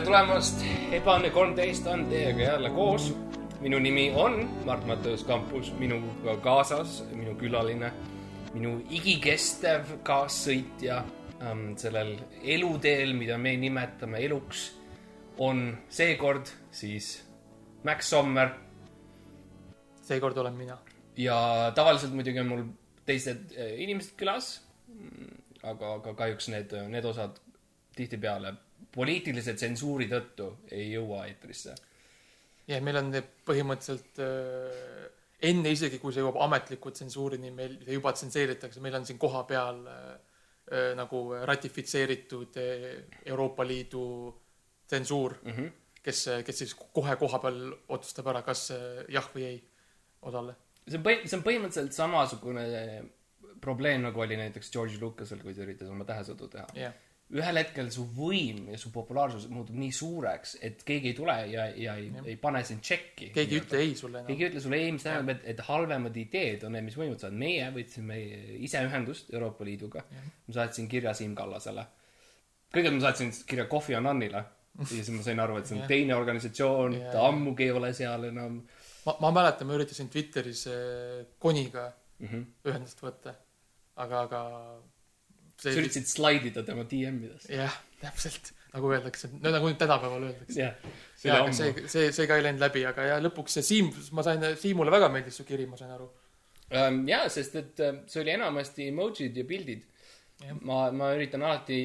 tere tulemast, Ebane kolmteist on teiega jälle koos. minu nimi on Mart Matteus Kampus, minuga kaasas minu külaline, minu igikestev kaassõitja ähm, sellel eluteel, mida me nimetame eluks, on seekord siis Max Sommer seekord olen mina. ja tavaliselt muidugi on mul teised äh, inimesed külas. aga, aga kahjuks need, need osad tihtipeale poliitilise tsensuuri tõttu ei jõua eetrisse. ja meil on põhimõtteliselt äh, enne isegi, kui see jõuab ametliku tsensuurini, meil juba tsenseeritakse, meil on siin kohapeal äh, äh, nagu ratifitseeritud Euroopa Liidu tsensuur mm, -hmm. kes, kes siis kohe kohapeal otsustab ära, kas jah või ei osale. see on põhi-, see on põhimõtteliselt samasugune probleem, nagu oli näiteks George Lucasel, kui ta üritas oma tähesõdu teha yeah. Ühel hetkel su võim ja su populaarsus muutub nii suureks, et keegi ei tule ja, ja ei, ei pane sind tšekki. keegi ei ütle ei sulle enam. keegi ei ütle sulle ei, mis tähendab, et, et halvemad ideed on need, mis võimud saavad. meie võtsime ise ühendust Euroopa Liiduga. ma saatsin kirja Siim Kallasele. kõigepealt ma saatsin kirja Coffee Annanile ja siis ma sain aru, et see on teine organisatsioon, ta ammugi ei ole seal enam. ma, ma mäletan, ma üritasin Twitteris äh, Koniga mm -hmm. ühendust võtta, aga, aga sa üritasid slaidida tema DM-idest. jah, täpselt, nagu öeldakse, no nagu nüüd tänapäeval öeldakse. see oli ammu. see, see, see ka ei läinud läbi, aga ja lõpuks see Siim, ma sain, Siimule väga meeldis su kiri, ma sain aru. jaa, sest et äh, see oli enamasti emotsid ja pildid. ma, ma üritan alati,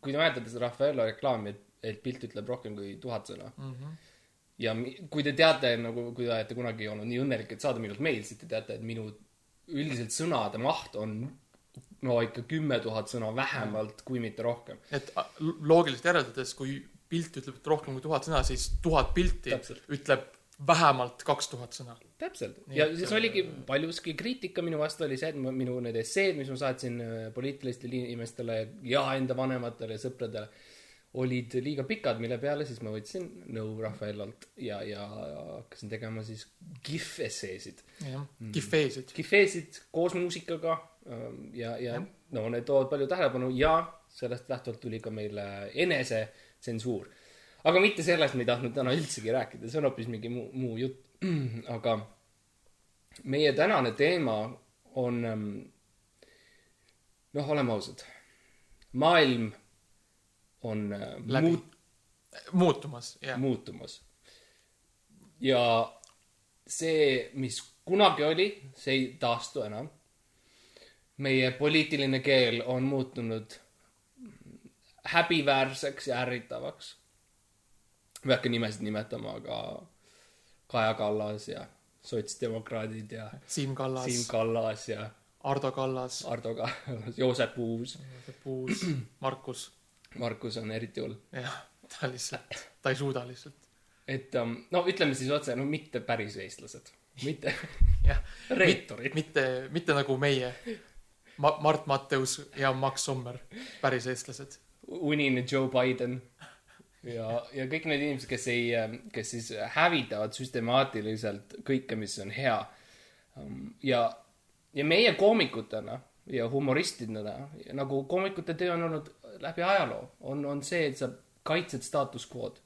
kui te mäletate seda Raffaello reklaami, et, et pilt ütleb rohkem kui tuhat sõna mm. -hmm ja kui te teate nagu, kui te olete kunagi olnud nii õnnelik, et saada minult meil, siis te teate, et minu üldiselt sõnade maht on no ikka kümme tuhat sõna vähemalt, kui mitte rohkem. et loogiliselt järeldades, kui pilt ütleb rohkem kui tuhat sõna, siis tuhat pilti Täpselt. ütleb vähemalt kaks tuhat sõna. täpselt. ja siis oligi paljuski kriitika minu vastu oli see, et minu need esseed, mis ma saatsin äh, poliitilistele inimestele ja enda vanematele ja sõpradele, olid liiga pikad, mille peale siis ma võtsin nõu Rafaelalt ja, ja hakkasin tegema siis GIF-esseesid. jah, GIF-eesid. GIF-esid koos muusikaga ja, ja no need toovad palju tähelepanu ja sellest lähtuvalt tuli ka meile enesetsensuur. aga mitte sellest me ei tahtnud täna üldsegi rääkida, see on hoopis mingi muu, muu jutt. aga meie tänane teema on, ähm, noh, oleme ausad, maailm on äh, Läbi. muut-. muutumas, jah. muutumas. ja see, mis kunagi oli, see ei taastu enam meie poliitiline keel on muutunud häbiväärseks ja ärritavaks. ma ei hakka nimesid nimetama, aga Kaja Kallas ja sotsdemokraadid ja Siim Kallas, Siim Kallas ja Ardo Kallas, Ardo Kallas, Joosep Uus. Joosep Uus, Markus. Markus on eriti hull. jah, ta lihtsalt, ta ei suuda lihtsalt. et um, no ütleme siis otse, no mitte päris eestlased, mitte jah, reeturid. mitte, mitte nagu meie Ma-, Mart Matteus ja Max Sommer, päris eestlased. unine Joe Biden ja, ja kõik need inimesed, kes ei, kes siis hävitavad süstemaatiliselt kõike, mis on hea. ja, ja meie koomikutena ja humoristidena, nagu koomikute töö on olnud läbi ajaloo, on, on see, et sa kaitsed staatus quo'd.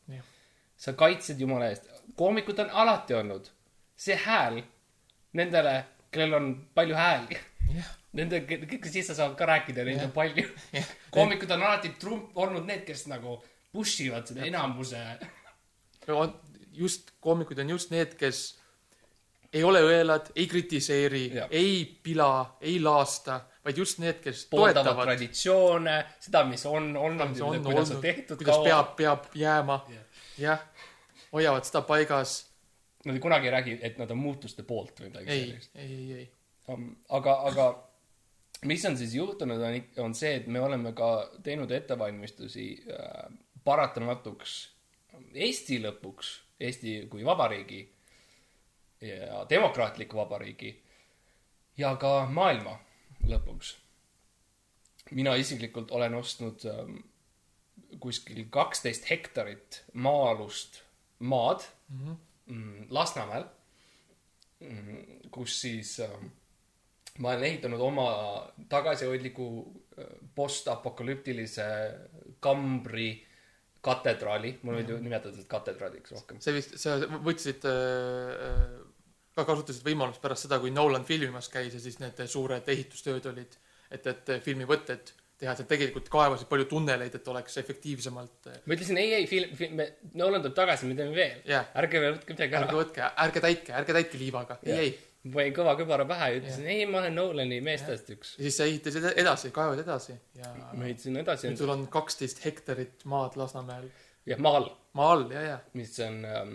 sa kaitsed jumala eest. koomikud on alati olnud see hääl nendele, kellel on palju hääli Nende, siis sa saad ka rääkida, neid on palju. koomikud on alati trump, olnud need, kes nagu push ivad seda enamuse. just, koomikud on just need, kes ei ole õelad, ei kritiseeri, ei pila, ei laasta, vaid just need, kes pooldavad toetavad. traditsioone, seda, mis on olnud, kuidas on tehtud kuidas kaua. peab, peab jääma. jah, hoiavad seda paigas. Nad kunagi ei räägi, et nad on muutuste poolt või midagi sellist. ei, ei, ei. Aga, aga mis on siis juhtunud, on, on see, et me oleme ka teinud ettevalmistusi äh, paratamatuks Eesti lõpuks, Eesti kui vabariigi ja demokraatliku vabariigi ja ka maailma lõpuks. mina isiklikult olen ostnud ähm, kuskil kaksteist hektarit maa-alust maad mhm. mm -hmm. Lasnamäel mm,, kus siis ähm, ma olen ehitanud oma tagasihoidliku äh, postapokalüptilise kambri katedraali, mul võid ju nimetada seda katedraaliks rohkem. see vist, sa võtsid äh,, ka kasutasid võimalust pärast seda, kui Nolan filmimas käis ja siis need suured ehitustööd olid, et, et filmivõtted teha, et tegelikult kaevasid palju tunneleid, et oleks efektiivsemalt. ma ütlesin ei, ei, film, film, Nolan tuleb tagasi, me teeme veel. jah, ärge võtke midagi ärge ära. võtke, ärge täitke, ärge täitke liivaga, ei, Jah. ei. Panin kõva kübara pähe ja ütlesin ei, ma olen Nolani meestest üks. ja siis sa ehitasid edasi, kaevad edasi ja ma ehitasin edasi nüüd sul on kaksteist hektarit maad Lasnamäel, jah, maal, maa all, ja, ja. mis on ähm,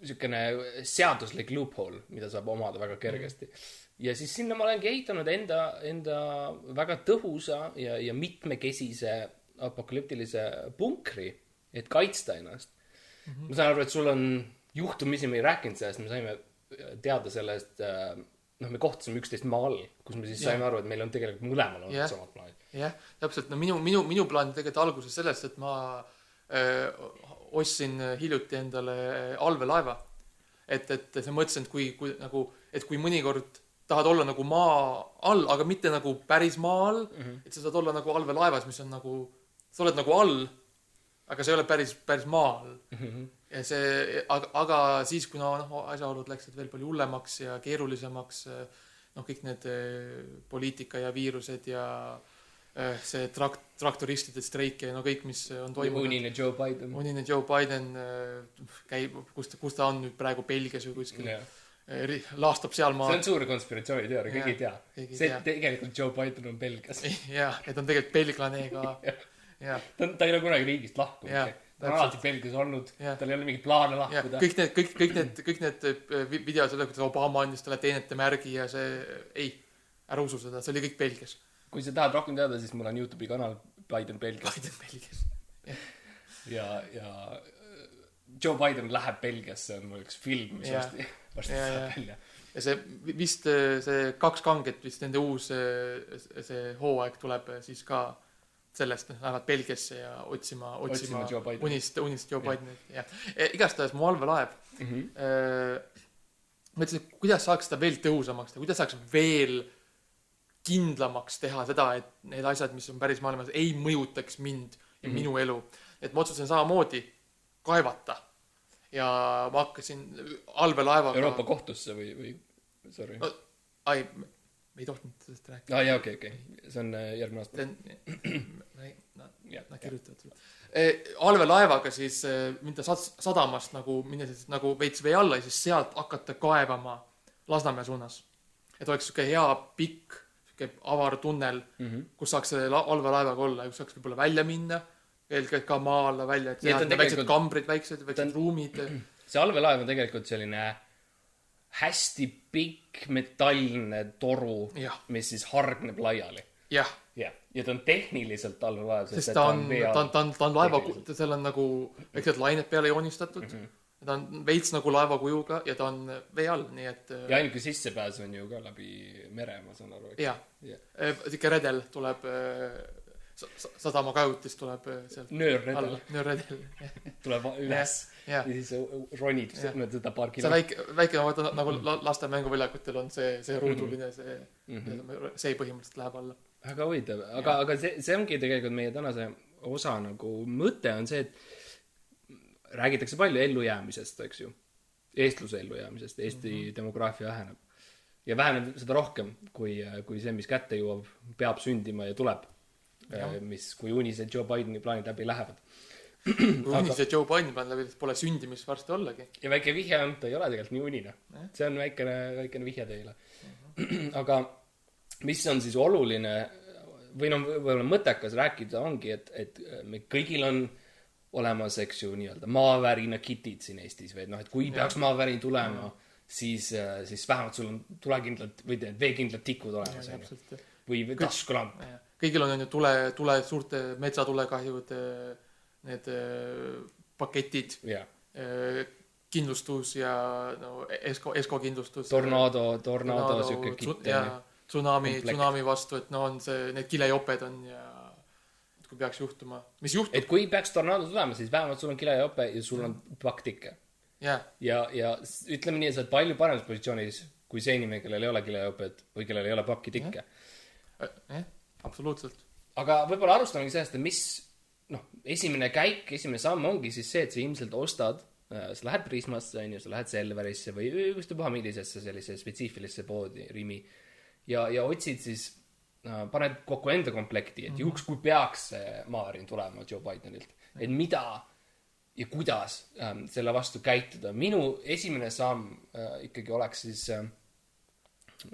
niisugune seaduslik loophole, mida saab omada väga kergesti. ja siis sinna ma olengi ehitanud enda, enda väga tõhusa ja, ja mitmekesise apokalüptilise punkri, et kaitsta ennast mm. -hmm. ma saan aru, et sul on juhtumisi, me ei rääkinud sellest, me saime teada sellest äh, noh, me kohtusime üksteist maa all, kus me siis Jah. saime aru, et meil on tegelikult mõlemal olnud Jah. samad plaanid. jah, täpselt, no minu, minu, minu plaan tegelikult alguses sellest, et ma öö, ostsin hiljuti endale allveelaeva. et, et ma mõtlesin, et kui, kui nagu, et kui mõnikord tahad olla nagu maa all, aga mitte nagu päris maa all mm, -hmm. et sa saad olla nagu allveelaevas, mis on nagu, sa oled nagu all, aga sa ei ole päris, päris maa all. Ja see, aga, aga siis, kuna noh, asjaolud läksid veel palju hullemaks ja keerulisemaks, noh, kõik need eh, poliitika ja viirused ja eh, see trak-, traktoristide streik ja no kõik, mis on toimunud. unine Joe Biden. unine Joe Biden eh, käib, kus ta, kus ta on nüüd praegu Belgias või kuskil, laastab see sealmaal on. suur konspiratsiooniteooria, keegi ei tea. see, tea tegelikult Joe Biden on Belgias. jah, et on tegelikult belglane ka, jah, ta on, ta ei ole kunagi riigist lahkunud. Ta on alati Belgias olnud, tal ei ole mingit plaane lahkuda. kõik need, kõik, kõik need, kõik need vi- videod selle, kuidas Obama andis talle teenete märgi ja see, ei, ära usu seda, see oli kõik Belgias. kui sa tahad rohkem teada, siis mul on Youtube'i kanal Biden Belgias Biden Belgias. ja, ja äh, Joe Biden läheb Belgiasse on mul üks film, mis varsti, varsti tuleb ja. välja. ja see vi- vist eh, see Kaks kanget vist nende uus see hooaeg tuleb siis ka sellest, et lähevad Belgiasse ja otsima, otsima Otsima unist, unist Joe. Bidenit, jah. igastahes mu allveelaev Mhm. äh, mõtlesin, et kuidas saaks seda veel tõhusamaks teha, kuidas saaks veel kindlamaks teha seda, et need asjad, mis on päris maailmas, ei mõjutaks mind ja mm. -hmm. minu elu. et ma otsustasin samamoodi kaevata ja ma hakkasin allveelaevaga Euroopa kohtusse või, või sorry No, ai, ei tohtinud sellest rääkida. aa jaa, okei, okei, see on äh, järgmine aasta. nad, nad kirjutavad sulle. allveelaevaga siis eh, minna sad-, sadamast nagu, minna siis nagu veits vee alla ja siis sealt hakata kaevama Lasnamäe suunas. et oleks sihuke hea pikk, sihuke avar tunnel, Mhm. kus saaks selle la- allveelaevaga olla ja kus saaks võib-olla välja minna, eelkõige ka maa alla välja, et teha väiksed kambrid, väiksed, väiksed ruumid. see allveelaev on tegelikult selline hästi pikk metallne toru, mis siis hargneb laiali. jah, jah, ja ta on tehniliselt allveelaev, sest ta on, ta on, ta on, ta on laeva seal on nagu väiksed lained peale joonistatud Mhm. ta on veits nagu laeva kujuga ja ta on vee all, nii et ja ainuke sissepääs on ju ka läbi mere, ma saan aru, eks. jah Jah., sihuke redel tuleb, sadama kajutist tuleb eh, sealt nöörredel nöörredel, tuleb üles ja siis ronib Jah. mööda seda paar see kilo. väike, väike vaata nagu la- laste mänguväljakutel on see, see ruuduline, see, Mhm. see põhimõtteliselt läheb alla. väga huvitav, aga, aga see, see ongi tegelikult meie tänase osa nagu mõte on see, et räägitakse palju ellujäämisest, eks ju. eestluse ellujäämisest, Eesti mm -hmm. demograafia väheneb. ja väheneb seda rohkem, kui, kui see, mis kätte jõuab, peab sündima ja tuleb. Jah. mis, kui unised Joe Bideni plaanid läbi lähevad. kui unised Joe Biden peab läbi, pole sündimist varsti ollagi. ja väike vihje on, ta ei ole tegelikult nii unine Jah.. see on väikene, väikene vihje teile. aga mis on siis oluline või noh, võib-olla mõttekas rääkida ongi, et, et me kõigil on olemas, eks ju, nii-öelda maavärina kitid siin Eestis või et noh, et kui peaks maavärin tulema, siis, siis vähemalt sul on tulekindlad või need veekindlad tikud olemas, onju. või taskulamp. Kõigil on on ju tule, tule, suurte metsatulekahjude need eh, paketid, jah, kindlustus ja no Esko, Esko kindlustus. tornaado, tornaado siuke kitt tsunami, tsunami vastu, et no on see, need kilejoped on ja kui peaks juhtuma, mis juhtub, et kui peaks tornaado tulema, siis vähemalt sul on kilejope ja sul on pakk tikke jah, ja, ja ütleme nii, et sa oled palju paremas positsioonis kui see inimene, kellel ei ole kilejopet või kellel ei ole pakki tikke. jah, absoluutselt. aga võib-olla alustamegi sellest, et mis, noh, esimene käik, esimene samm ongi siis see, et sa ilmselt ostad, sa lähed Prismasse, on ju, sa lähed Selverisse või ükstapuha millisesse sellisesse spetsiifilisse poodi, Rimi, ja, ja otsid siis, paned kokku enda komplekti, et juhuks, kui peaks see Maarin tulema Joe Bidenilt, et mida ja kuidas ähm, selle vastu käituda. minu esimene samm äh, ikkagi oleks siis äh,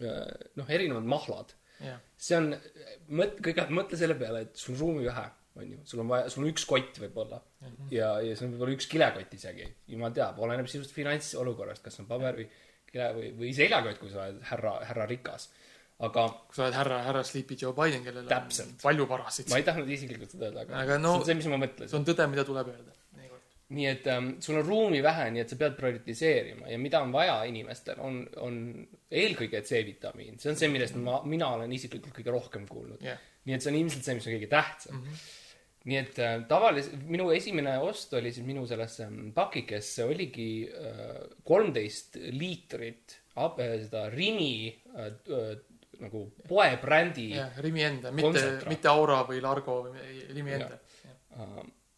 äh, noh, erinevad mahlad see on, mõt-, kõigepealt mõtle selle peale, et sul ruumi vähe, on ju, sul on vaja, sul on üks kott võib-olla mm. -hmm. ja, ja see on võib-olla üks kilekott isegi, jumal teab, oleneb sinust finantsolukorrast, kas on paber või kile või, või seljakott, kui sa oled härra, härra rikas. aga kui sa oled härra, härra Sleepy Joe Biden, kellel Täpselt. on palju varasid ma. ei tahtnud isiklikult seda öelda, aga, Aga no- see on see, mis ma mõtlesin see. on tõde, mida tuleb öelda. Nii et ähm, sul on ruumi vähe, nii et sa pead prioritiseerima. Ja mida on vaja inimestel, on, on eelkõige C-vitamiin, see on see, millest ma, mina olen isiklikult kõige rohkem kuulnud. Jah, nii et see on ilmselt see, mis on kõige tähtsam. Mm. -hmm. nii et äh, tavaliselt, minu esimene ost oli siis minu sellesse mm, pakikesse oligi kolmteist liitrit ab, äh, seda Rimi äh, äh, nagu poebrändi Rimi enda, mitte mitte Aura või Largo või Rimi enda.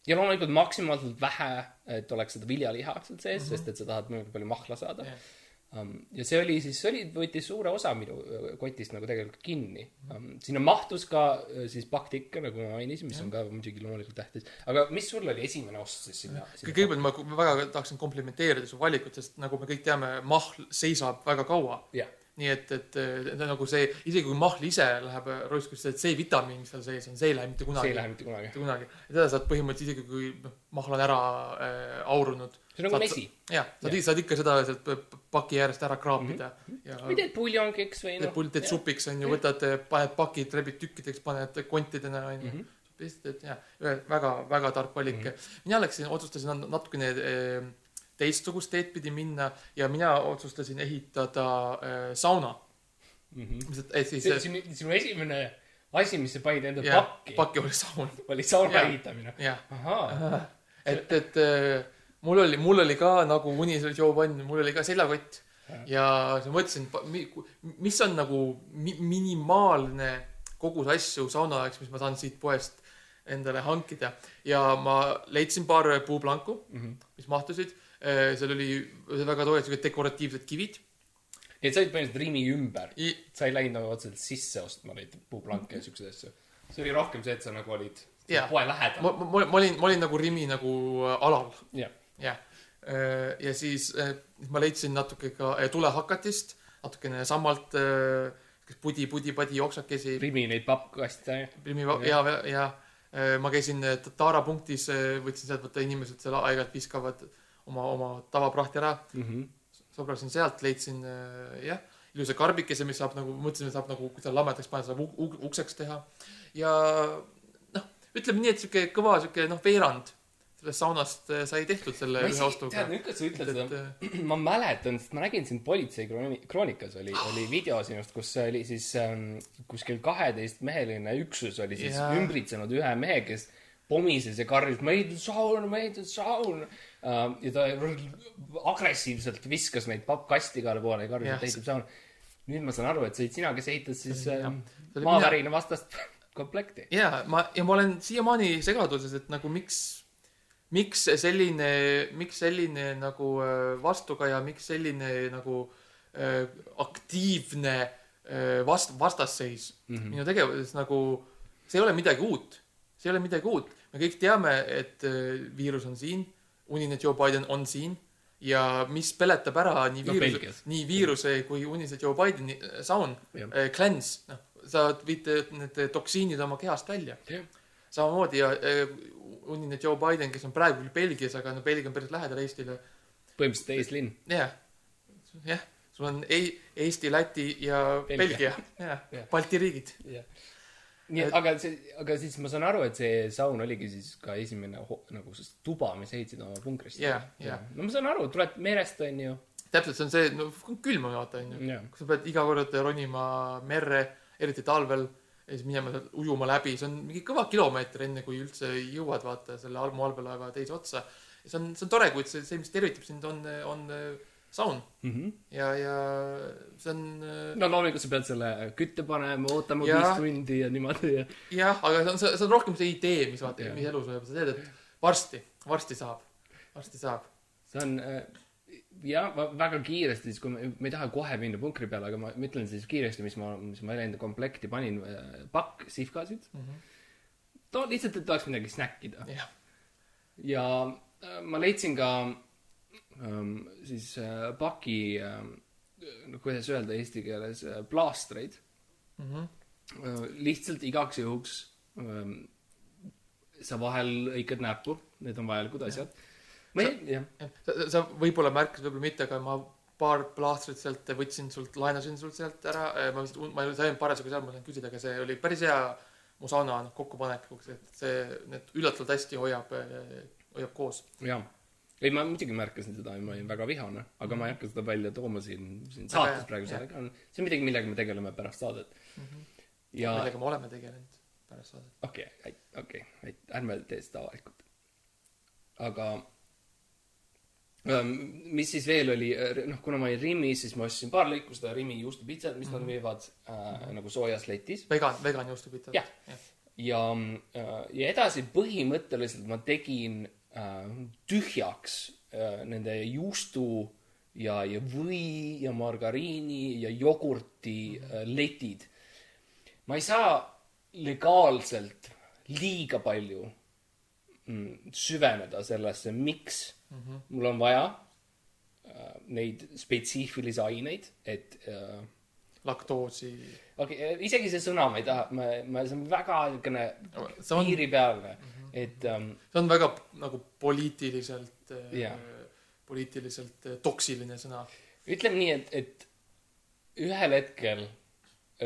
Äh, ja loomulikult maksimaalselt vähe, et oleks seda viljaliha seal sees mm, -hmm. sest et sa tahad võimalikult palju mahla saada Jah. um,. ja see oli siis, see oli, võttis suure osa minu öö, kotist nagu tegelikult kinni um,. sinna mahtus ka öö, siis pakktikke, nagu ma mainisin, mis on ka muidugi loomulikult tähtis. aga mis sul oli esimene ost siis sinna, sinna? kõigepealt ma ma väga tahaksin komplimenteerida su valikut, sest nagu me kõik teame, mahl seisab väga kaua. jah, nii et, et äh, nagu see, isegi kui mahl ise läheb roiskus, see C-vitamiin, mis seal sees on, see ei lähe mitte see kunagi ei. lähe mitte kunagi. mitte kunagi. ja teda saad põhimõtteliselt isegi, kui noh, mahl on ära äh, aurunud. see on nagu mesi. jah, saad Jah., saad ikka seda sealt paki äärest ära kraapida mm -hmm. ja või teed puljongiks või noh. teed supiks on ju, võtad, paned pakid, rebid tükkideks, paned kontidena on ju Mhm. lihtsalt, et jah, väga, väga tark valik mm. -hmm. mina läksin, otsustasin nat- natukene eh, teistsugust teed pidi minna ja mina otsustasin ehitada eh, sauna. lihtsalt, et siis see, sinu, sinu esimene asi, mis sa panid enda jah, pakki, pakki oli saun, oli sauna ehitamine. ahaa, et, et eh, mul oli, mul oli ka nagu uni seal Joe Biden, mul oli ka seljakott. Ja siis ma mõtlesin, mis on nagu mi minimaalne kogus asju sauna jaoks, mis ma saan siit poest endale hankida. Ja ma leidsin paar puuplanku, Mhm. mis mahtusid. Seal oli väga toredad siuksed dekoratiivsed kivid. nii et sa olid põhimõtteliselt Rimi ümber, I- sa ei läinud nagu otseselt sisse ostma neid puuplanke ja siukseid asju. see oli rohkem see, et sa nagu olid Jaa. poe lähedal. ma, ma, ma olin, ma olin nagu Rimi nagu äh, alal, jah, jah. ja siis äh, ma leidsin natuke ka äh, tulehakatist, natukene sammalt, kas pudi, pudi-padi oksakesi. Rimi neid pappkaste. Primi ja, ja, ja äh, ma käisin äh, Tara punktis, võtsin sealt, vaata inimesed seal aeg-ajalt viskavad oma, oma tavaprahti ära. sobrasin sealt, leidsin äh, jah, ilusa karbikese, mis saab nagu, mõtlesin, et saab nagu, kui ta lamedaks panna, saab uk- uk- ukseks teha. ja noh, ütleme nii, et sihuke kõva sihuke noh, veerand sellest saunast äh, sai tehtud selle ühe ostuga tead,. nüüd, kui sa ütled et, seda, äh, ma mäletan, sest ma nägin sind Politsei krooni- kroonikas oli, oli video sinust, kus oli siis ähm, kuskil kaheteistmeheline üksus oli siis Jaa. ümbritsenud ühe mehe, kes pomises ja karjus, ma ehitan sauna, ma ehitan sauna. Ja ta agressiivselt viskas neid pappkasti igale poole ja karjus, et ehitab sauna. nüüd ma saan aru, et see olid sina, kes ehitas siis ähm, maavärina vastast komplekti. ja ma, ja ma olen siiamaani segaduses, et nagu miks, miks selline, miks selline nagu äh, vastukaja, miks selline nagu äh, aktiivne äh, vast-, vastasseis mm. -hmm. minu tegevuses nagu, see ei ole midagi uut. see ei ole midagi uut. me kõik teame, et äh, viirus on siin, unine Joe Biden on siin ja mis peletab ära nii No viiruse Belgias., nii viiruse kui unise Joe Bideni äh, saun äh, cleanse, noh, sa viid need toksiinid oma kehast välja. Samamoodi ja äh, unine Joe Biden, kes on praegu küll Belgias, aga no Belgia on päris lähedal Eestile. põhimõtteliselt eeslinn. jah, jah, sul on ei, Eesti, Läti ja Belgia. Belgia, Jah., Balti riigid. jah. Nii et, aga see, aga siis ma saan aru, et see saun oligi siis ka esimene nagu see tuba, mis ehitasid oma punkrisse. Jah, jah. no ma saan aru, tuled merest, onju. täpselt, see on see, no külm on vaata onju. jah, kui sa pead iga kord ronima merre, eriti talvel ja siis minema ujuma läbi, see on mingi kõva kilomeeter, enne kui üldse jõuad vaata selle Almu allveelaeva teise otsa. see on, see on tore, kuid see, see, mis tervitab sind, on, on saun mm. -hmm. ja, ja see on äh, no loomulikult sa pead selle kütte panema, ootama Jah. viis tundi ja niimoodi ja jah, aga see on, see on rohkem see idee, mis vaata mis elus hoiab, sa tead, et varsti, varsti saab, varsti saab. see on äh, jah, väga kiiresti, siis kui me, me ei taha kohe minna punkri peale, aga ma ütlen siis kiiresti, mis ma, mis ma enda komplekti panin. pakk sihvkasid. no lihtsalt, et tahaks midagi snäkkida. ja äh, ma leidsin ka siis äh, paki äh,, no kuidas öelda eesti keeles äh,, plaastreid Mhm. äh,. lihtsalt igaks juhuks ähm, sa vahel lõikad näppu, need on vajalikud asjad. ma ei, jah, sa, sa võib-olla märkasid, võib-olla mitte, aga ma paar plaastrit sealt võtsin sult, laenasin sult sealt ära, ma vist, ma saanud parasjagu seal, ma sain küsida, aga see oli päris hea mu sauna noh, kokkupanekuks, et see, need üllatavalt hästi hoiab, hoiab koos. jaa. ei, ma muidugi märkasin seda ja ma olin väga vihane, aga ma ei hakka seda välja tooma siin, siin saates hea, praegu, see on, see on midagi, millega me tegeleme pärast saadet. ja millega me oleme tegelenud pärast saadet. okei okay,, okei okay,, ärme tee seda avalikult. aga ähm, mis siis veel oli, noh, kuna ma olin Rimis, siis ma ostsin paar lõiku seda Rimi juustupitsat, mis nad müüvad äh, nagu soojas letis. vegan, vegan juustupita. Jah. ja, ja edasi põhimõtteliselt ma tegin äh, tühjaks äh, nende juustu ja, ja või ja margariini ja jogurti äh, letid. ma ei saa legaalselt liiga palju mm, süveneda sellesse, miks mm -hmm. mul on vaja äh, neid spetsiifilisi aineid, et äh, laktoosi. okei okay,, isegi see sõna ma ei taha, ma, ma, see on väga niisugune see on, piiripealne, et ähm, see on väga nagu poliitiliselt Jah. poliitiliselt äh, toksiline sõna. ütleme nii, et, et ühel hetkel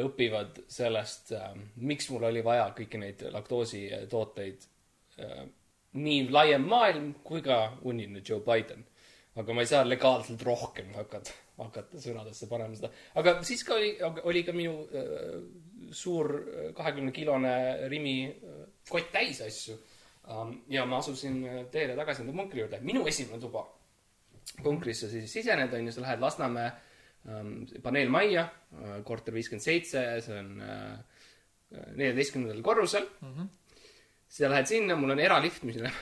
õpivad sellest äh,, miks mul oli vaja kõiki neid laktoositooteid äh,, nii laiem maailm kui ka unine Joe Biden. aga ma ei saa legaalselt rohkem hakata, hakata sõnadesse panema seda. aga siis ka oli, oli ka minu äh, suur kahekümne kilone Rimi äh, kott täis asju. Ja ma asusin äh, teele tagasi enda punkri juurde, minu esimene tuba punkrisse siis sisened, on ju, sa lähed Lasnamäe ähm, paneelmajja äh,, korter viiskümmend seitse, see on äh, neljateistkümnendal korrusel mm. -hmm. sa lähed sinna, mul on eralift, mis läheb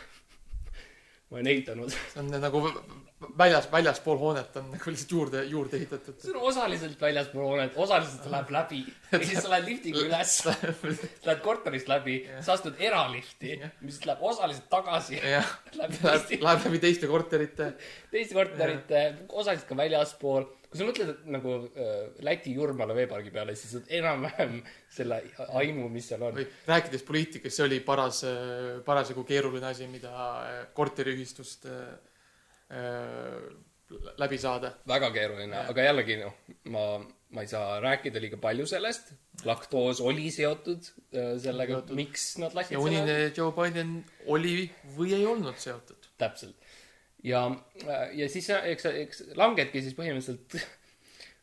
ma olen ehitanud. see on nagu väljas, väljaspool hoonet on nagu lihtsalt juurde, juurde ehitatud. see on osaliselt väljaspool hoonet, osaliselt läheb läbi. ja siis sa lähed liftiga üles, lähed korterist läbi, sa astud eralifti, mis läheb osaliselt tagasi. Läheb läheb läbi teiste korterite. teiste korterite, osaliselt ka väljaspool. kui sa mõtled nagu äh, Läti Jurmala veepargi peale, siis saad enam-vähem selle aimu, mis seal on rääkides poliitikast, see oli paras, parasjagu keeruline asi, mida äh, korteriühistust äh, äh, läbi saada. väga keeruline, aga jällegi noh, ma, ma ei saa rääkida liiga palju sellest. laktoos oli seotud äh, sellega miks nad lasid ja unine Joe Biden oli või ei olnud seotud. täpselt. ja, ja siis eks, eks langedki siis põhimõtteliselt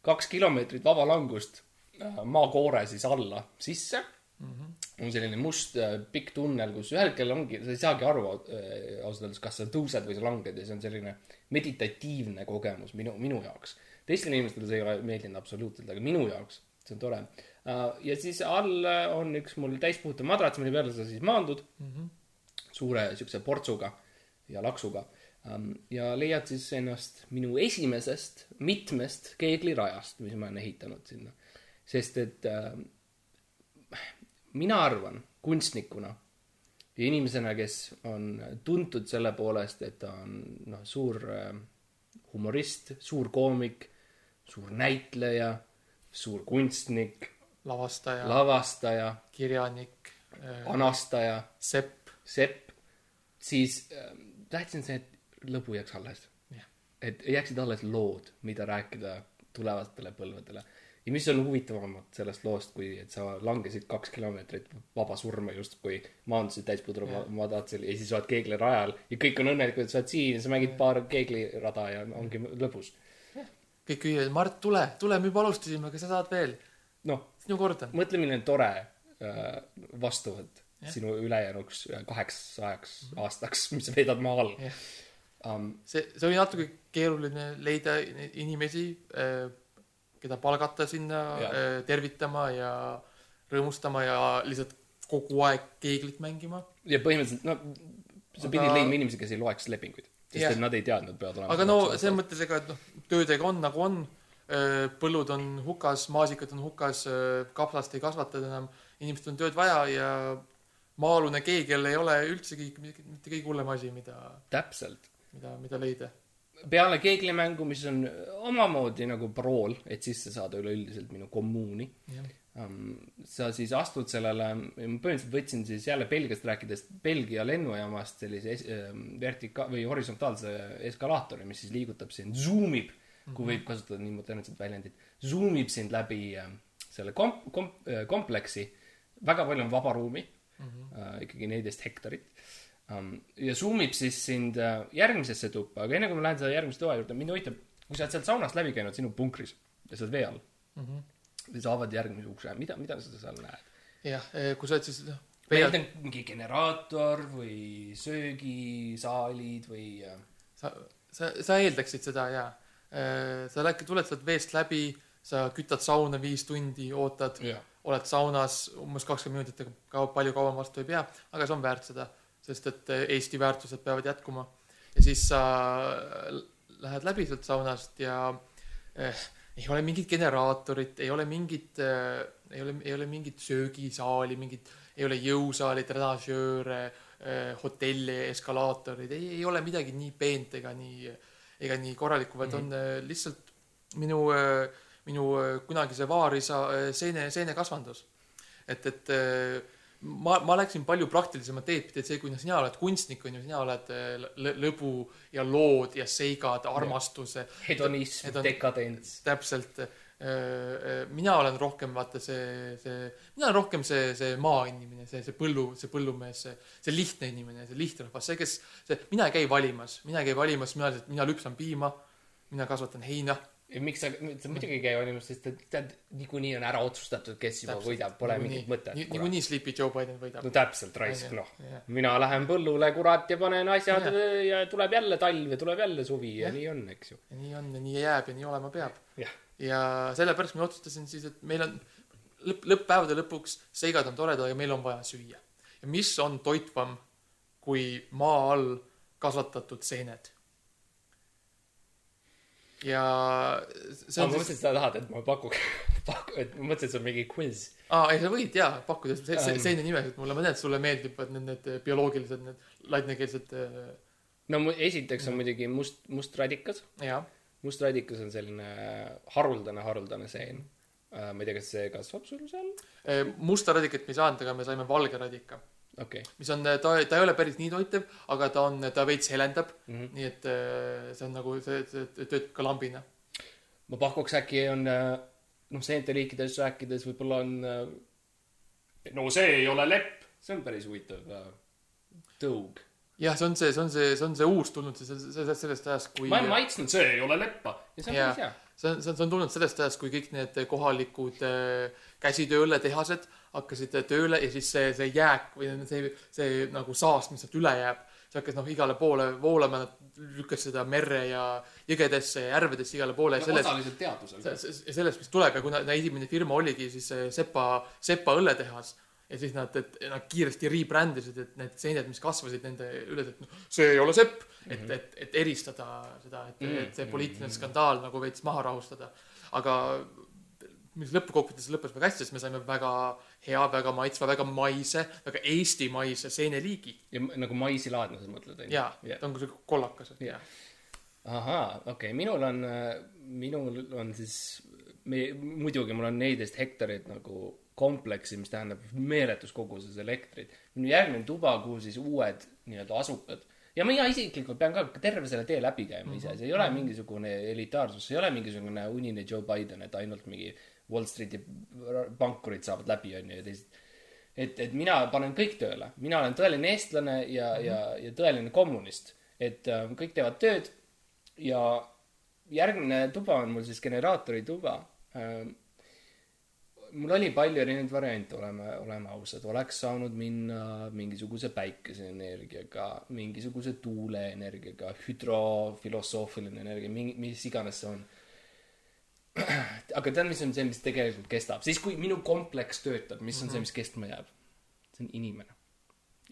kaks kilomeetrit vaba langust äh, maakoore siis alla sisse mm. -hmm. on selline must äh, pikk tunnel, kus ühel hetkel ongi, sa ei saagi aru äh, ausalt öeldes, kas sa tõused või sa langed ja see on selline meditatiivne kogemus minu, minu jaoks. teistele inimestele see ei ole meeldinud absoluutselt, aga minu jaoks see on tore. ja siis all äh, on üks mul täispuhtav madrats, mille peale sa siis maandud mm. -hmm. suure siukse portsuga ja laksuga Ähm, ja leiad siis ennast minu esimesest mitmest keeglirajast, mis ma olen ehitanud sinna. sest et äh, mina arvan kunstnikuna ja inimesena, kes on tuntud selle poolest, et ta on noh, suur äh, humorist, suur koomik, suur näitleja, suur kunstnik, lavastaja, lavastaja, kirjanik, anastaja, sepp. sepp, siis äh, tähtis on see, et lõbu jääks alles Jah.. et jääksid alles lood, mida rääkida tulevastele põlvedele. Ja mis on huvitavamad sellest loost, kui et sa langesid kaks kilomeetrit vaba surma justkui maandusid täispudru Jah. madratsil ja siis oled keeglirajal ja kõik on õnnelikud, et sa oled siin ja sa mängid paar keeglirada ja ongi lõbus. kõik hüüavad, Mart, tule, tule, me juba alustasime, aga sa saad veel. noh, sinu kord on. mõtle, milline tore äh, vastuvõtt sinu ülejäänuks äh, kaheks ajaks aastaks, mis sa veedad maa all um,. see, see oli natuke keeruline leida inimesi, keda palgata sinna Jah. äh, tervitama ja rõõmustama ja lihtsalt kogu aeg keeglit mängima. ja põhimõtteliselt, no sa Aga- pidid leidma inimesi, kes ei loeks lepinguid. sest Jah. et nad ei teadnud, peavad olema. aga no selles mõttes, ega et noh, töödega on nagu on, põllud on hukas, maasikad on hukas, kapsast ei kasvata enam, inimestel on tööd vaja ja maa-alune keegel ei ole üldsegi mitte kõige hullem asi, mida, täpselt. mida, mida leida. Peale keeglimängu, mis on omamoodi nagu prool, et sisse saada üleüldiselt minu kommuuni um,. sa siis astud sellele, ma põhimõtteliselt võtsin siis jälle Belgiast rääkides Belgia lennujaamast sellise ähm, vertika- või horisontaalse eskalaatori, mis siis liigutab sind, zoom ib, kui võib kasutada nii modernset väljendit, zoom ib sind läbi äh, selle kom-, kom-, kompleksi. väga palju on vaba ruumi mm, -hmm. äh, ikkagi neliteist hektarit um,. Ja zoom ib siis sind äh, järgmisesse tuppa, aga enne kui ma lähen selle järgmise toa juurde, mind huvitab, kui sa oled sealt saunast läbi käinud sinu punkris ja sa oled vee all Mhm. ja sa avad järgmise ukse, mida, mida sa seal näed? jah, kui sa oled siis noh, ma eeldan mingi generaator või söögisaalid või äh, sa, sa, sa eeldaksid seda ja sa lähed, tuled sealt veest läbi, sa kütad sauna viis tundi, ootad, oled saunas umbes kakskümmend minutit, ega palju kauem vastu ei pea, aga see on väärt seda, sest et eh, Eesti väärtused peavad jätkuma. ja siis sa l- lähed läbi sealt saunast ja eh, ei ole mingit generaatorit, ei ole mingit eh,, ei ole, ei ole mingit söögisaali, mingit, ei ole jõusaali, trenažööre eh,, hotelli, eskalaatorid, ei, ei ole midagi nii peent ega nii, ega nii korralikku, vaid on eh, lihtsalt minu eh, minu äh, kunagise vaarisa äh, seene, seenekasvandus. et, et äh, ma, ma läksin palju praktilisemat teed pidi, et see, kui sina oled kunstnik, on ju, sina oled lõ- lõbu ja lood ja seigad, armastuse, hedonism, Hedon- dekadents. täpselt. mina olen rohkem vaata see, see, mina olen rohkem see, see maainimene, see, see põllu, see põllumees, see, see lihtne inimene, see lihtrahvas, see, kes, see, mina ei käi valimas, mina ei käi valimas, mina mina lüpsan piima, mina kasvatan heina miks sa, sa muidugi ei käi valimas, sest et tead, niikuinii on ära otsustatud, kes juba Täpselt. võidab, pole mingit mõtet. niikuinii Sleepy Joe Biden võidab no. täpselt, raisk, noh. mina lähen põllule, kurat, ja panen asjad Jah. ja tuleb jälle talv ja tuleb jälle suvi ja Jah. nii on, eks ju. ja nii on ja nii jääb ja nii olema peab. jah, ja sellepärast ma otsustasin siis, et meil on lõpp, lõpppäevade lõpuks seigad on toredad ja meil on vaja süüa. ja mis on toitvam kui maa all kasvatatud seened. Ja see ma on mõtlesin, siis, et sa tahad, et ma pakuks, paku-, et ma mõtlesin, et see on mingi quiz. aa ei sa võid jaa pakkuda se- se- Ähm. seene nimesid mulle, ma tean, et sulle meeldivad need, need bioloogilised, need ladinakeelsed äh, no esiteks on muidugi must, must radikas. jah, must radikas on selline haruldane, haruldane seen. ma ei tea, kas see kasvab sul seal? Äh, musta radikat me ei saanud, aga me saime valge radika okei mis on, ta, ta ei ole päris nii toitev, aga ta on, ta veits helendab, okay.. nii et äh, see on nagu, see, see töötab ka lambina. ma pakuks äkki on äh, noh, seente liikidest rääkides võib-olla on äh, no see ei ole lepp, see on päris huvitav tõug. jah, see on see, see on see, see on see uus tulnud, see, see, sellest ajast, kui ma olen maitsnud, see ei ole leppa ja see on päris hea. see on, see on, see on tulnud sellest ajast, kui kõik need kohalikud äh, käsitööõlletehased hakkasid tööle ja siis see, see jääk või see, see nagu saast, mis sealt üle jääb, see hakkas noh, igale poole voolama, nad lükkas seda merre ja jõgedesse ja järvedesse igale poole ja sellest osaliselt teadusel. Se- sellest, mis tuleb ja kuna esimene firma oligi siis Sepa, Sepa õlletehas ja siis nad, et nad kiiresti rebrand isid, et need seened, mis kasvasid nende üle, et noh, see ei ole sepp, et, et, et eristada seda, et, et see poliitiline skandaal nagu veits maha rahustada. aga mis lõppkokkuvõttes lõppes väga hästi, sest me saime väga hea, väga maitsva, väga maise, väga eestimaise seeneliigi. ja nagu maisilaadne sa mõtled, on ju? jaa, ta on kui siuke kollakas, et Jah. ahaa, okei okay., minul on, minul on siis, me, muidugi mul on neliteist hektarit nagu kompleksi, mis tähendab meeletus koguses elektrit. minu järgmine tuba, kuhu siis uued nii-öelda asukad ja mina isiklikult pean ka terve selle tee läbi käima ise, see ei ole mingisugune elitaarsus, see ei ole mingisugune unine Joe Biden, et ainult mingi Wall Streeti pankurid saavad läbi, on ju, ja teised et, et mina panen kõik tööle, mina olen tõeline eestlane ja mm, -hmm. ja, ja tõeline kommunist. et äh, kõik teevad tööd ja järgmine tuba on mul siis generaatori tuba äh,. mul oli palju erinevaid variante, oleme, oleme ausad, oleks saanud minna mingisuguse päikeseenergiaga, mingisuguse tuuleenergiaga, hüdrofilosoofiline energia, mingi, mis iganes see on. aga tead, mis on see, mis tegelikult kestab, siis kui minu kompleks töötab, mis on see, mis kestma jääb? see on inimene.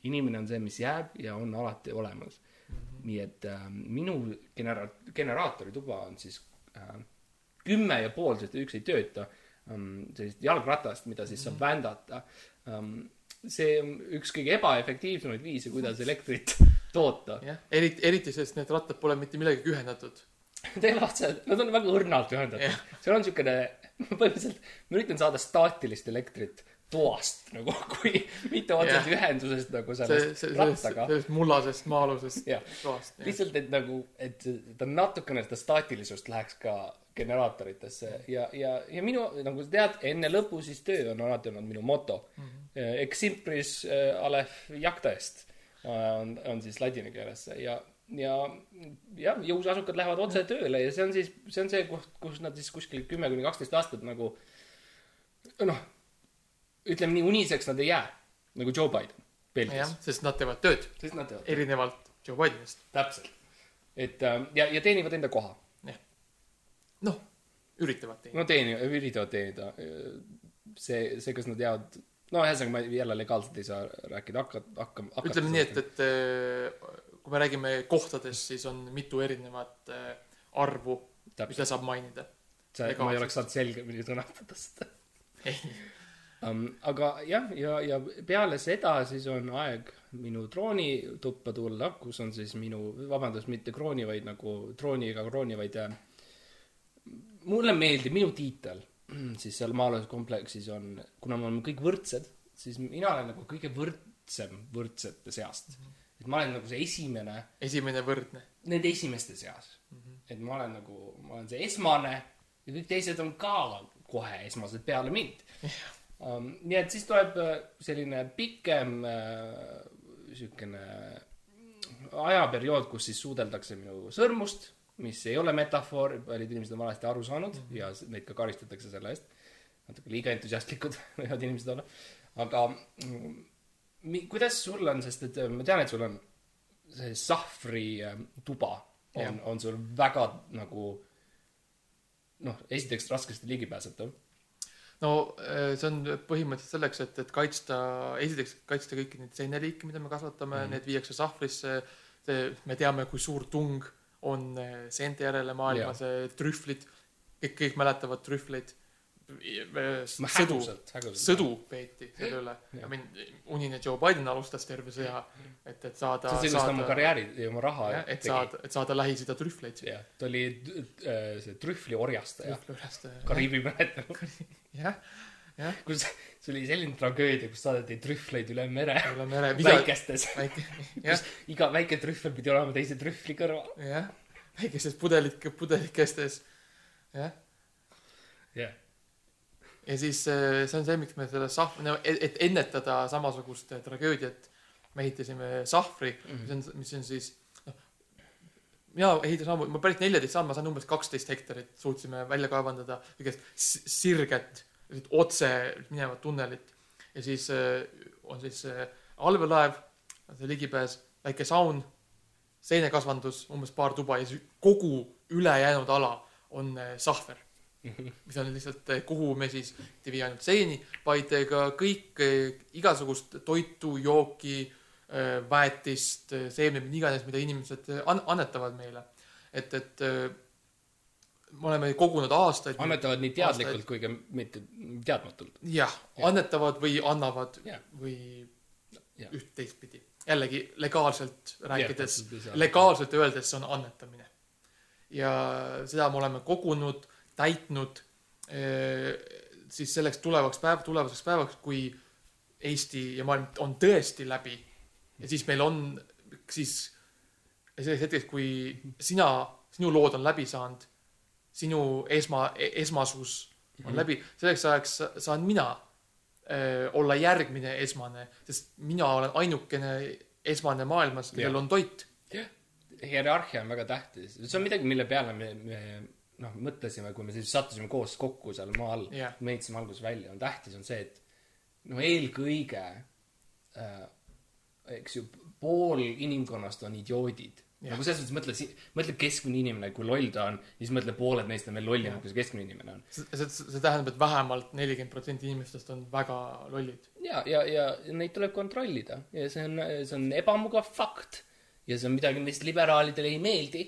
inimene on see, mis jääb ja on alati olemas. nii et äh, minu genera-, generaatorituba on siis äh, kümme ja pool, sest üks ei tööta um,, sellist jalgratast, mida siis saab vändata um,. see on üks kõige ebaefektiivsemaid viise, kuidas elektrit toota. jah, eriti, eriti sest need rattad pole mitte millegagi ühendatud. Teevad seda, nad on väga õrnalt ühendatud Jah.. seal on siukene, põhimõtteliselt ma üritan saada staatilist elektrit toast nagu, kui mitte otseselt ühendusest nagu see, sellest see, sellest, rattaga. sellest mullasest maa-alusest Jah. toast. lihtsalt, et nagu, et ta natukene seda staatilisust läheks ka generaatoritesse ja, ja, ja minu, nagu sa tead, enne lõpu siis töö on alati olnud minu moto mm. -hmm. Ex simpris äh, alef jacta est äh, on, on siis ladina keeles see ja, ja, jah, jõusaasukad lähevad otse tööle ja see on siis, see on see koht, kus nad siis kuskil kümme kuni kaksteist aastat nagu noh, ütleme nii uniseks nad ei jää, nagu Joe Biden jah Belgias,, sest nad teevad tööd, sest nad teevad erinevalt Joe Bidenist. täpselt. et äh, ja, ja teenivad enda koha. noh, üritavad teenida. no teeni-, üritavad teenida. see, see, kas nad jäävad, no ühesõnaga ma jälle legaalselt ei saa rääkida, hakka, hakkame, hakkame. ütleme nii, et, et äh, kui me räägime kohtadest, siis on mitu erinevat äh, arvu, mida saab mainida. see, ma ei oleks saanud selgemini sõnastada seda um,. aga jah, ja, ja peale seda siis on aeg minu troonituppa tulla, kus on siis minu, vabandust, mitte krooni, vaid nagu trooni ega krooni, vaid äh, mulle meeldib minu tiitel, siis seal maa-aluses kompleksis on, kuna me oleme kõik võrdsed, siis mina olen nagu kõige võrdsem võrdsete seast. Et ma olen nagu see esimene esimene võrdne. nende esimeste seas mm. -hmm. et ma olen nagu, ma olen see esmane ja kõik teised on ka kohe esmased peale mind um,. nii et siis tuleb äh, selline pikem äh, siukene ajaperiood, kus siis suudeldakse minu sõrmust, mis ei ole metafoor, paljud inimesed on valesti aru saanud mm -hmm. ja neid ka karistatakse selle eest. natuke liiga entusiastlikud võivad inimesed olla. aga mm, kuidas sul on, sest et äh, ma tean, et sul on see sahvri äh, tuba on on sul väga nagu noh, esiteks raskesti ligipääsetav. no äh, see on põhimõtteliselt selleks, et, et kaitsta, esiteks kaitsta kõiki neid seeneliike, mida me kasvatame mm. -hmm. need viiakse sahvrisse. me teame, kui suur tung on äh, seente järele maailmas, trühvlid, kõik, kõik mäletavad trühvleid. sõdu, sõdu. Peeti selle üle. I mean, unine Joe Biden alustas terve sõja, et, et saada, see kus ta oma karjääri ja oma raha et saada, et saada Lähis-Ida trühvleid. jah, ta oli äh, see trühvli orjastaja, trühvliorjastaja. Kariibi mäletanud, jah, jah, kus see oli selline tragöödia, kus saadeti trühvleid üle mere. Üle mere, väikestes, väike, jah, iga väike trühvel pidi olema teise trühvli kõrval. jah, väikestes pudelik, pudelikestes, jah. jah, ja siis äh, see on see, miks me selle sahvri, et, et ennetada samasugust äh, tragöödiat, me ehitasime sahvri mm, -hmm. mis on, mis on siis noh, mina ehitasin ammu, ma päris neljateist saan, ma saan umbes kaksteist hektarit, suutsime välja kaevandada s- sirget, otse minevat tunnelit. Ja siis äh, on siis allveelaev, see ligipääs, väike saun, seenekasvandus, umbes paar tuba ja siis kogu ülejäänud ala on sahver mis on lihtsalt, kuhu me siis ei vii ainult seeni, vaid ka kõik eh, igasugust toitu, jooki, väetist, seemneid, mida iganes, mida inimesed eh, an-, annetavad meile. et, et eh, me oleme kogunud aastaid. annetavad nii teadlikult kui ka mitte teadmatult. jah, annetavad või annavad Jah. või Jah. üht teistpidi. jällegi legaalselt rääkides, legaalselt öeldes see on annetamine. ja seda me oleme kogunud, täitnud eh, siis selleks tulevaks päev, tulevaseks päevaks, kui Eesti ja maailm on tõesti läbi ja siis meil on siis selleks hetkeks, kui sina, sinu lood on läbi saanud, sinu esma, esmasus on mm -hmm. läbi, selleks ajaks sa- saan mina öö, olla järgmine esmane, sest mina olen ainukene esmane maailmas, kellel Jah. on toit. hierarhia on väga tähtis, see on midagi, mille peale me, me noh, mõtlesime, kui me siis sattusime koos kokku seal maa all Jah. me ehitasime alguses välja, on tähtis, on see, et no eelkõige äh, eks ju, pool inimkonnast on idioodid. Jah. nagu selles mõttes mõtle, mõtle keskmine inimene, kui loll ta on, siis mõtle, pooled neist on veel lollimad, kui see keskmine inimene on. see, see, see tähendab, et vähemalt nelikümmend protsenti inimestest on väga lollid. ja, ja, ja neid tuleb kontrollida ja see on, see on ebamugav fakt ja see on midagi, mis liberaalidele ei meeldi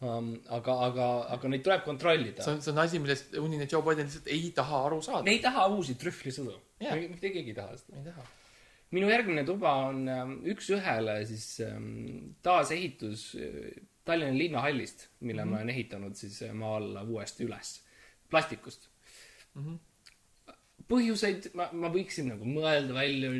um,. aga, aga, aga neid tuleb kontrollida see. on, see on asi, millest unine Joe Biden lihtsalt ei taha aru saada. me ei taha uusi trühvlisõdu Jaa.. mitte keegi ei taha seda. ei taha. minu järgmine tuba on ähm, üks-ühele siis ähm, taasehitus äh, Tallinna linnahallist, mille mm -hmm. ma olen ehitanud siis äh, maa alla uuesti üles, plastikust mm. -hmm. põhjuseid ma, ma võiksin nagu mõelda välja,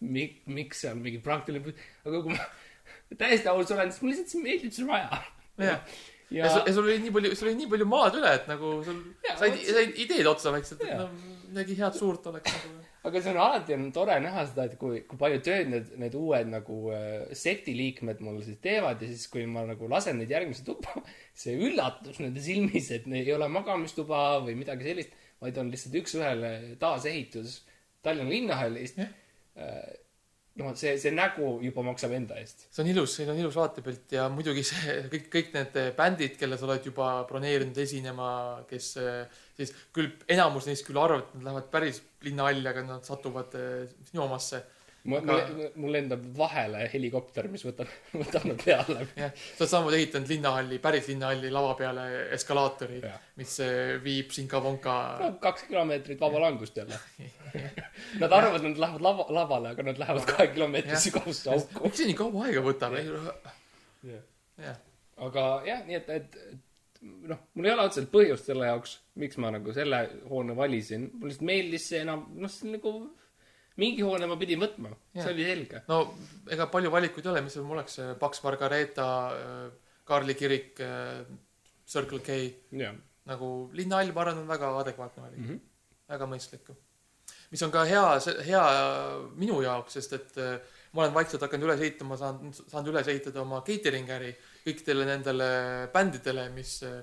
mik-, miks see on mingi praktiline aga kui ma täiesti aus olen, siis mulle lihtsalt meeldib seda raja. jah. ja sul, ja sul oli nii palju, sul oli nii palju maad üle, et nagu sul Jaa, said, said ideed otsa vaikselt, et no midagi head suurt oleks nagu. aga see on alati on tore näha seda, et kui, kui palju tööd need, need uued nagu äh, sekti liikmed mul siis teevad ja siis, kui ma nagu lasen neid järgmisse tuppa, see üllatus nende silmis, et ne- ei ole magamistuba või midagi sellist, vaid on lihtsalt üks-ühele taasehitus Tallinna linnahallist Noh, see, see nägu juba maksab enda eest. see on ilus, see on ilus vaatepilt ja muidugi see kõik, kõik need bändid, kelle sa oled juba broneerinud esinema, kes eh, siis küll enamus neist küll arvavad, et nad lähevad päris linnahalli, aga nad satuvad eh, sinu omasse. Mul aga..., mul lendab vahele helikopter, mis võtab, võtab nad peale. jah, sa oled samamoodi ehitanud linnahalli, päris linnahalli lava peale eskalaatori, mis eh, viib Sinka-Vonka no kaks kilomeetrit vaba langust jälle. Nad arvavad, nad lähevad lava, lavale, aga nad lähevad kahe kilomeetri sügavusse auku. miks see nii kaua aega võtab? Jah, aga jah, nii et, et et noh, mul ei ole otseselt põhjust selle jaoks, miks ma nagu selle hoone valisin. mulle lihtsalt meeldis see enam, noh, see on nagu mingi hoone ma pidin võtma, see oli selge. no ega palju valikuid ei ole, mis sul oleks, Paks Margareeta, Kaarli kirik, Circle K, nagu linnahall, ma arvan, on väga adekvaatne valik mm. -hmm. väga mõistlik. mis on ka hea, hea minu jaoks, sest et ma olen vaikselt hakanud üles ehitama, saan, saanud üles ehitada oma catering äri kõikidele nendele bändidele, mis äh,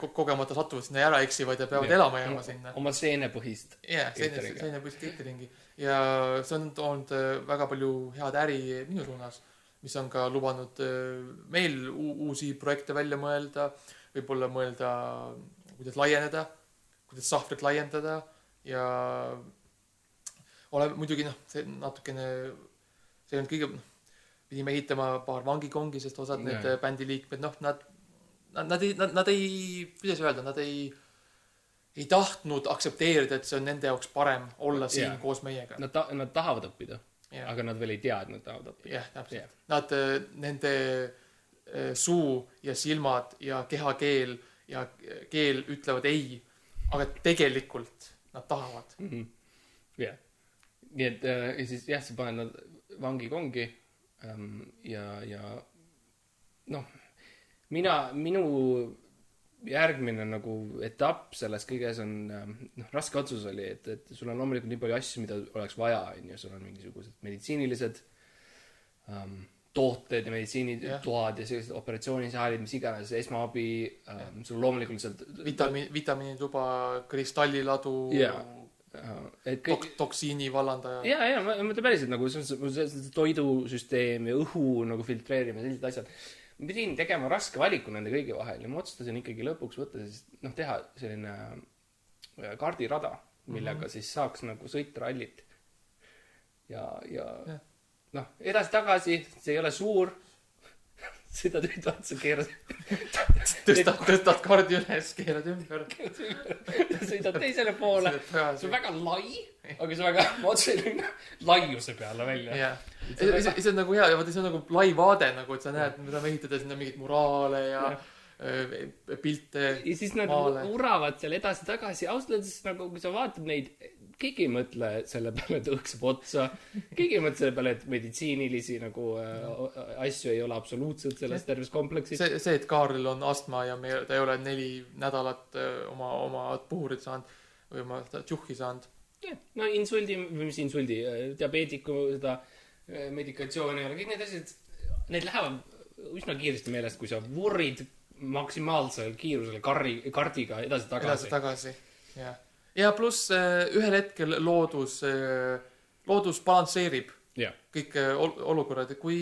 kogemata satuvad sinna ja ära eksivad ja peavad Jah. elama jääma sinna. oma seenepõhist. jah, selline põhimõtteliselt catering'i ja see on toonud äh, väga palju head äri minu suunas, mis on ka lubanud äh, meil uusi projekte välja mõelda, võib-olla mõelda, kuidas laieneda, kuidas sahvrit laiendada ja oleme muidugi noh, see natukene, see olnud kõige, noh, pidime ehitama paar vangikongi, sest osad need Jaa. äh, bändi liikmed, noh, nad, nad, ei, nad, nad ei, kuidas öelda, nad ei ei tahtnud aktsepteerida, et see on nende jaoks parem olla siin Jaa. koos meiega. Nad ta-, nad tahavad õppida, jah, aga nad veel ei tea, et nad tahavad õppida. jah, täpselt Jah.. Nad, nende eh, suu ja silmad ja kehakeel ja keel ütlevad ei, aga tegelikult nad tahavad. jah. nii et äh, ja siis jah, sa paned nad vangikongi ähm, ja, ja noh, mina, minu järgmine nagu etapp selles kõiges on ähm, noh, raske otsus oli, et, et sul on loomulikult nii palju asju, mida oleks vaja, on ju, sul on mingisugused meditsiinilised ähm, tooted ja meditsiinitoad ja sellised operatsioonisaalid, mis iganes, esmaabi ähm,, sul loomulikult sealt vitamiin, vitamiinituba, kristalliladu Jaa. äh, et kõik tok,, toksiini vallandaja. ja, ja ma ma mõtlen päriselt nagu see, see, see, see toidusüsteem ja õhu nagu filtreerimine, sellised asjad. Ma pidin tegema raske valiku nende kõigi vahel ja ma otsustasin ikkagi lõpuks võtta siis noh, teha selline äh, kaardirada, millega mm -hmm. siis saaks nagu sõita rallit. ja, ja Jah. noh, edasi-tagasi, see ei ole suur. sõidad ühte otsa, keerad, tõstad, tõstad kaardi üles, keerad ümber. sõidad teisele poole. see on väga lai, aga see on väga, ma otsesin laiuse peale välja. jah, see, see, see on nagu hea ja vaata, see on nagu lai vaade nagu, et sa näed, me tahame ehitada sinna mingeid muraale ja öö, pilte. ja siis nad Maale. uravad seal edasi-tagasi, ausalt öeldes nagu kui sa vaatad neid, keegi ei mõtle selle peale, et õhk saab otsa. keegi ei mõtle selle peale, et meditsiinilisi nagu äh, asju ei ole absoluutselt selles terves kompleksis. see, see, et Kaarlil on astma ja me, ta ei ole neli nädalat oma, oma puhurit saanud või oma tšuhhi saanud. No insuldi, või mis insuldi, diabeediku seda äh, medikatsiooni ja kõik need asjad, need lähevad üsna kiiresti meelest, kui sa vurrid maksimaalsel kiirusel karri, kardiga edasi-tagasi. edasi-tagasi, jah. ja pluss äh, ühel hetkel loodus, loodus balansseerib jah, kõik äh, ol- olukorrad, kui,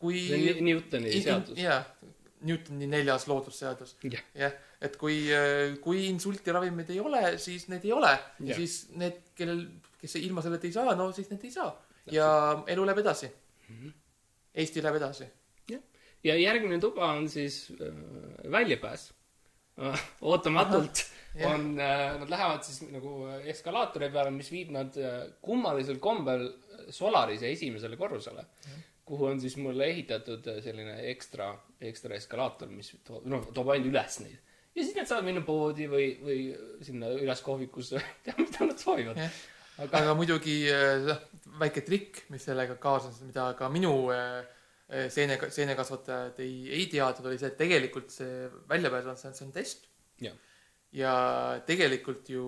kui see on Ni- Newtoni seadus. jaa, Newtoni neljas loodusseadus. jah, jah, et kui, kui insultiravimeid ei ole, siis need ei ole ja Jah. siis need, kellel, kes ilma selleta ei saa, no siis need ei saa. ja elu läheb edasi mm. -hmm. Eesti läheb edasi. ja järgmine tuba on siis äh, väljapääs äh. ootamatult jah. on äh,, nad lähevad siis nagu eskalaatori peale, mis viib nad äh, kummalisel kombel Solarise esimesele korrusele, kuhu on siis mulle ehitatud äh, selline ekstra, ekstra eskalaator, mis toob, noh, toob ainult üles neid. ja siis nad saavad minna poodi või, või sinna üles kohvikusse, tea, mida nad soovivad Jah.. aga aga muidugi äh, noh, väike trikk, mis sellega kaasnes, mida ka minu äh, äh, seene, seenekasvatajad ei, ei teadnud, oli see, et tegelikult see väljapääs on, see on, test. Jah. Ja tegelikult ju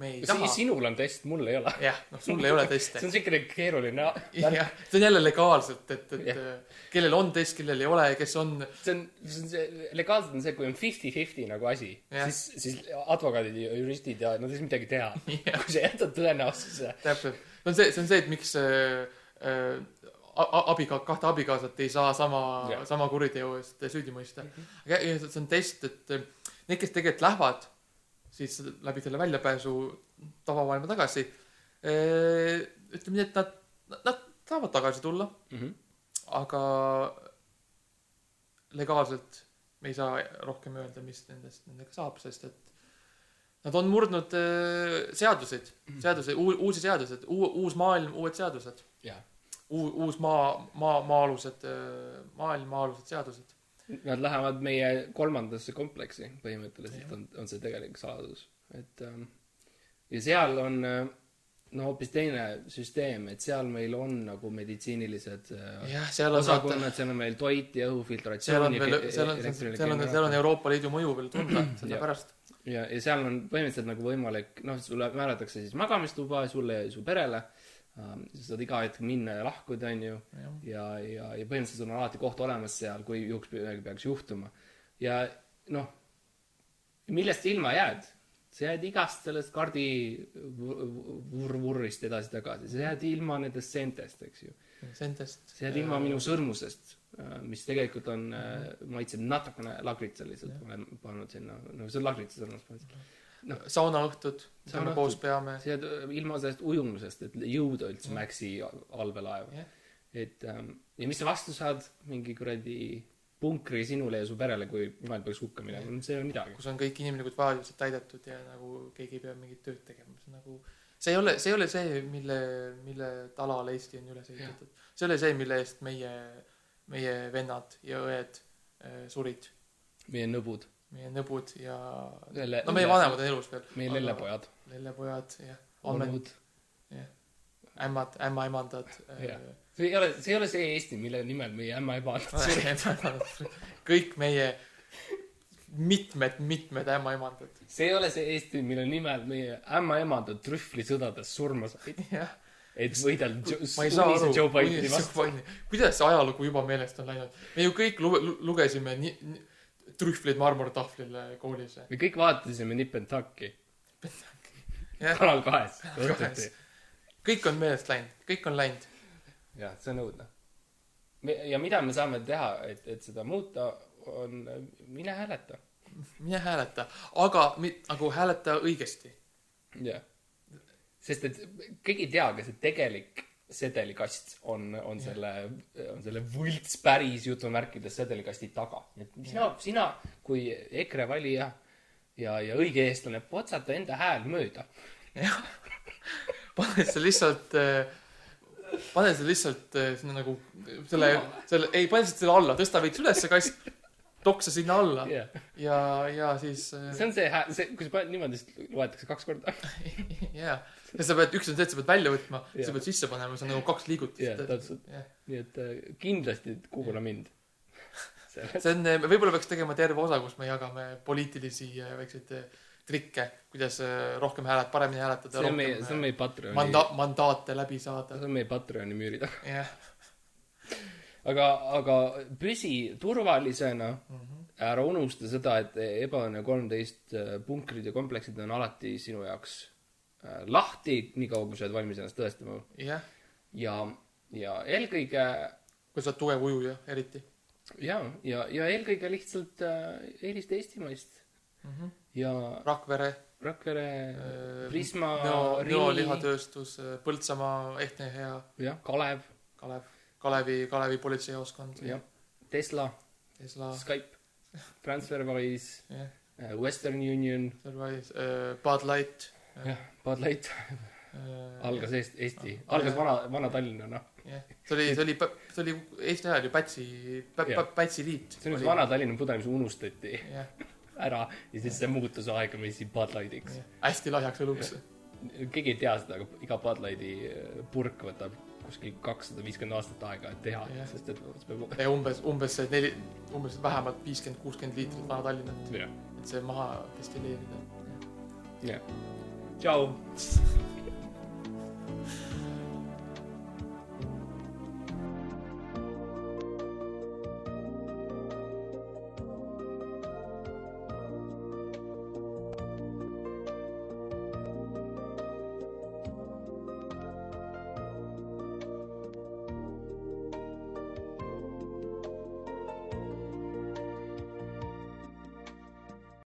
me ei taha. sinul on test, mul ei ole. jah, noh, sul ei ole teste see. on siukene keeruline jah, see on jälle legaalselt, et, et yeah. kellel on test, kellel ei ole, kes on, see on, see on see, legaalselt on see, kui on fifty-fifty nagu asi Jah. siis, siis advokaadid ja juristid ja nad ei saa midagi teha. Jah. kui sa jätad tõenäosuse. täpselt, see on see, see on see, et miks äh, äh, a- abiga-, kahte abikaasat ei saa sama yeah., sama kuriteo eest süüdi mõista. aga ja see on test, et äh, need, kes tegelikult lähevad siis läbi selle väljapääsu tavamaailma tagasi, ütleme nii, et nad, nad saavad tagasi tulla, Mhm. aga legaalselt me ei saa rohkem öelda, mis nendest, nendega saab, sest et nad on murdnud äh, seaduseid, seaduseid, uusi seaduseid, uus maailm, uued seadused, jah. uus maa, maa, maa-alused, maailm, maa-alused seadused. Nad lähevad meie kolmandasse kompleksi, põhimõtteliselt on, on see tegelik saladus, et ähm, ja seal on äh, no hoopis teine süsteem, et seal meil on nagu meditsiinilised äh, jah, seal on osakonnad, seal on meil toit ja seal õhufiltratsioon on ja veel, seal on, seal on, seal on Euroopa Liidu mõju veel tunda, sellepärast. ja, ja seal on põhimõtteliselt nagu võimalik, noh, sulle määratakse siis magamistuba sulle ja su perele. Sa saad iga hetk minna ja lahkuda, onju. ja, ja, ja põhimõtteliselt sul on alati koht olemas seal, kui juhuks midagi peaks juhtuma. ja noh, millest sa ilma jääd? sa jääd igast sellest kaardi vurr-vurrist edasi-tagasi, sa jääd ilma nendest seentest, eks ju. Sentest. sa jääd ilma minu sõrmusest, mis tegelikult on, maitseb natukene lagritsaliselt, olen pannud sinna, no see on lagritsa sõrmus põhimõtteliselt. saunaõhtud, mida me koos peame. jääd äh, ilma sellest ujumusest, et jõuda üldse Maxi allveelaeva Jah.. et ähm, ja mis sa vastu saad, mingi kuradi punkri sinule ja su perele, kui maailm peaks hukka minema, see ei ole midagi. kus on kõik inimlikud vajadused täidetud ja nagu keegi ei pea mingit tööd tegema, see on nagu see ei ole, see ei ole see, mille, mille talal Eesti on üles ehitatud. see ei ole see, mille eest meie, meie vennad ja õed äh, surid, meie nõbud, meie nõbud ja Lelle- no meie vanemad on elus veel. meie lellepojad, lellepojad, jah, ammend, olnud. ämmad, ämmaemandad Jah. see ei ole, see ei ole see Eesti, mille nimel meie ämma-ema on. kõik meie mitmed, mitmed ämmaemandad. see ei ole see Eesti, mille nimel meie ämma-emad on trühvlisõdades surma said, jah, et võidelda unise Joe Bideni vastu kuidas see ajalugu juba meelest on läinud? me ju kõik lu- lu- lugesime nii, nii, trühvleid marmortahvlile koolis. me kõik vaatasime Nip and Tucki Kanal kahes õhtuti kõik on meelest läinud, kõik on läinud. jah, see on õudne. ja mida me saame teha, et, et seda muuta, on mine hääleta. mine hääleta, aga nagu hääleta õigesti. jah. sest et keegi ei tea, kas see tegelik sedelikast on, on selle, on selle võlts päris jutumärkides sedelikasti taga. et sina, sina kui EKRE valija ja, ja õige eestlane, potsata enda hääl mööda. jah, pane see lihtsalt äh, pane see lihtsalt äh, sinna nagu selle, selle, ei pane lihtsalt selle alla, tõsta veits üles see kast, toksa sinna alla jah, ja, ja siis äh, see on see hääl, see, kui sa paned niimoodi, siis loetakse kaks korda. jaa, ja sa pead, üks on see, et sa pead välja võtma, sa pead sisse panema, see on nagu kaks liigutust Jah, täpselt. jah, nii et äh, kindlasti kuula mind. see on, võib-olla peaks tegema terve osa, kus me jagame poliitilisi äh, väikseid äh, trikke, kuidas äh, rohkem hääled, paremini hääletada, see on meie, see on meie Patreoni manda-, mandaate läbi saada see. on meie Patreoni müüri taga. jah, aga, aga püsi turvalisena Mhm. ära unusta seda, et Ebaõnne kolmteist äh, punkrid ja kompleksid on alati sinu jaoks äh, lahti, niikaua kui sa oled valmis ennast tõestama. jah, ja, ja eelkõige kui sa oled tugev ujuja, eriti. Ja, ja, ja eelkõige lihtsalt äh, eelista eestimaist. Mm. -hmm. ja Rakvere, Rakvere, Äh, Prisma, Rini Nõo, lihatööstus, Põltsamaa, Ehtne Hea, jah, Kalev, Kalev, Kalevi, Kalevi politseijaoskond, jah, Tesla, Tesla, Skype, Transferwise, jah, Western Union, Survive, Bud Light, jah, Bud Light algas Eest-, Eesti, algas vana, vana Tallinnana. jah, see oli, see oli, see oli Eesti ajal ju Pätsi. Pätsi liit. see on üks vana Tallinna pudel, mis unustati jah, ära ja siis see muutus aegamisi Bud Lightiks. hästi lahjaks õluks. keegi ei tea seda, aga iga Bud Lighti äh, purk võtab kuskil kakssada viiskümmend aastat aega, et teha Jah., sest et see peab, umbes, umbes see neli, umbes vähemalt viiskümmend, kuuskümmend liitrit vana Tallinnat, jah, et see maha destilleerida. jah. 叫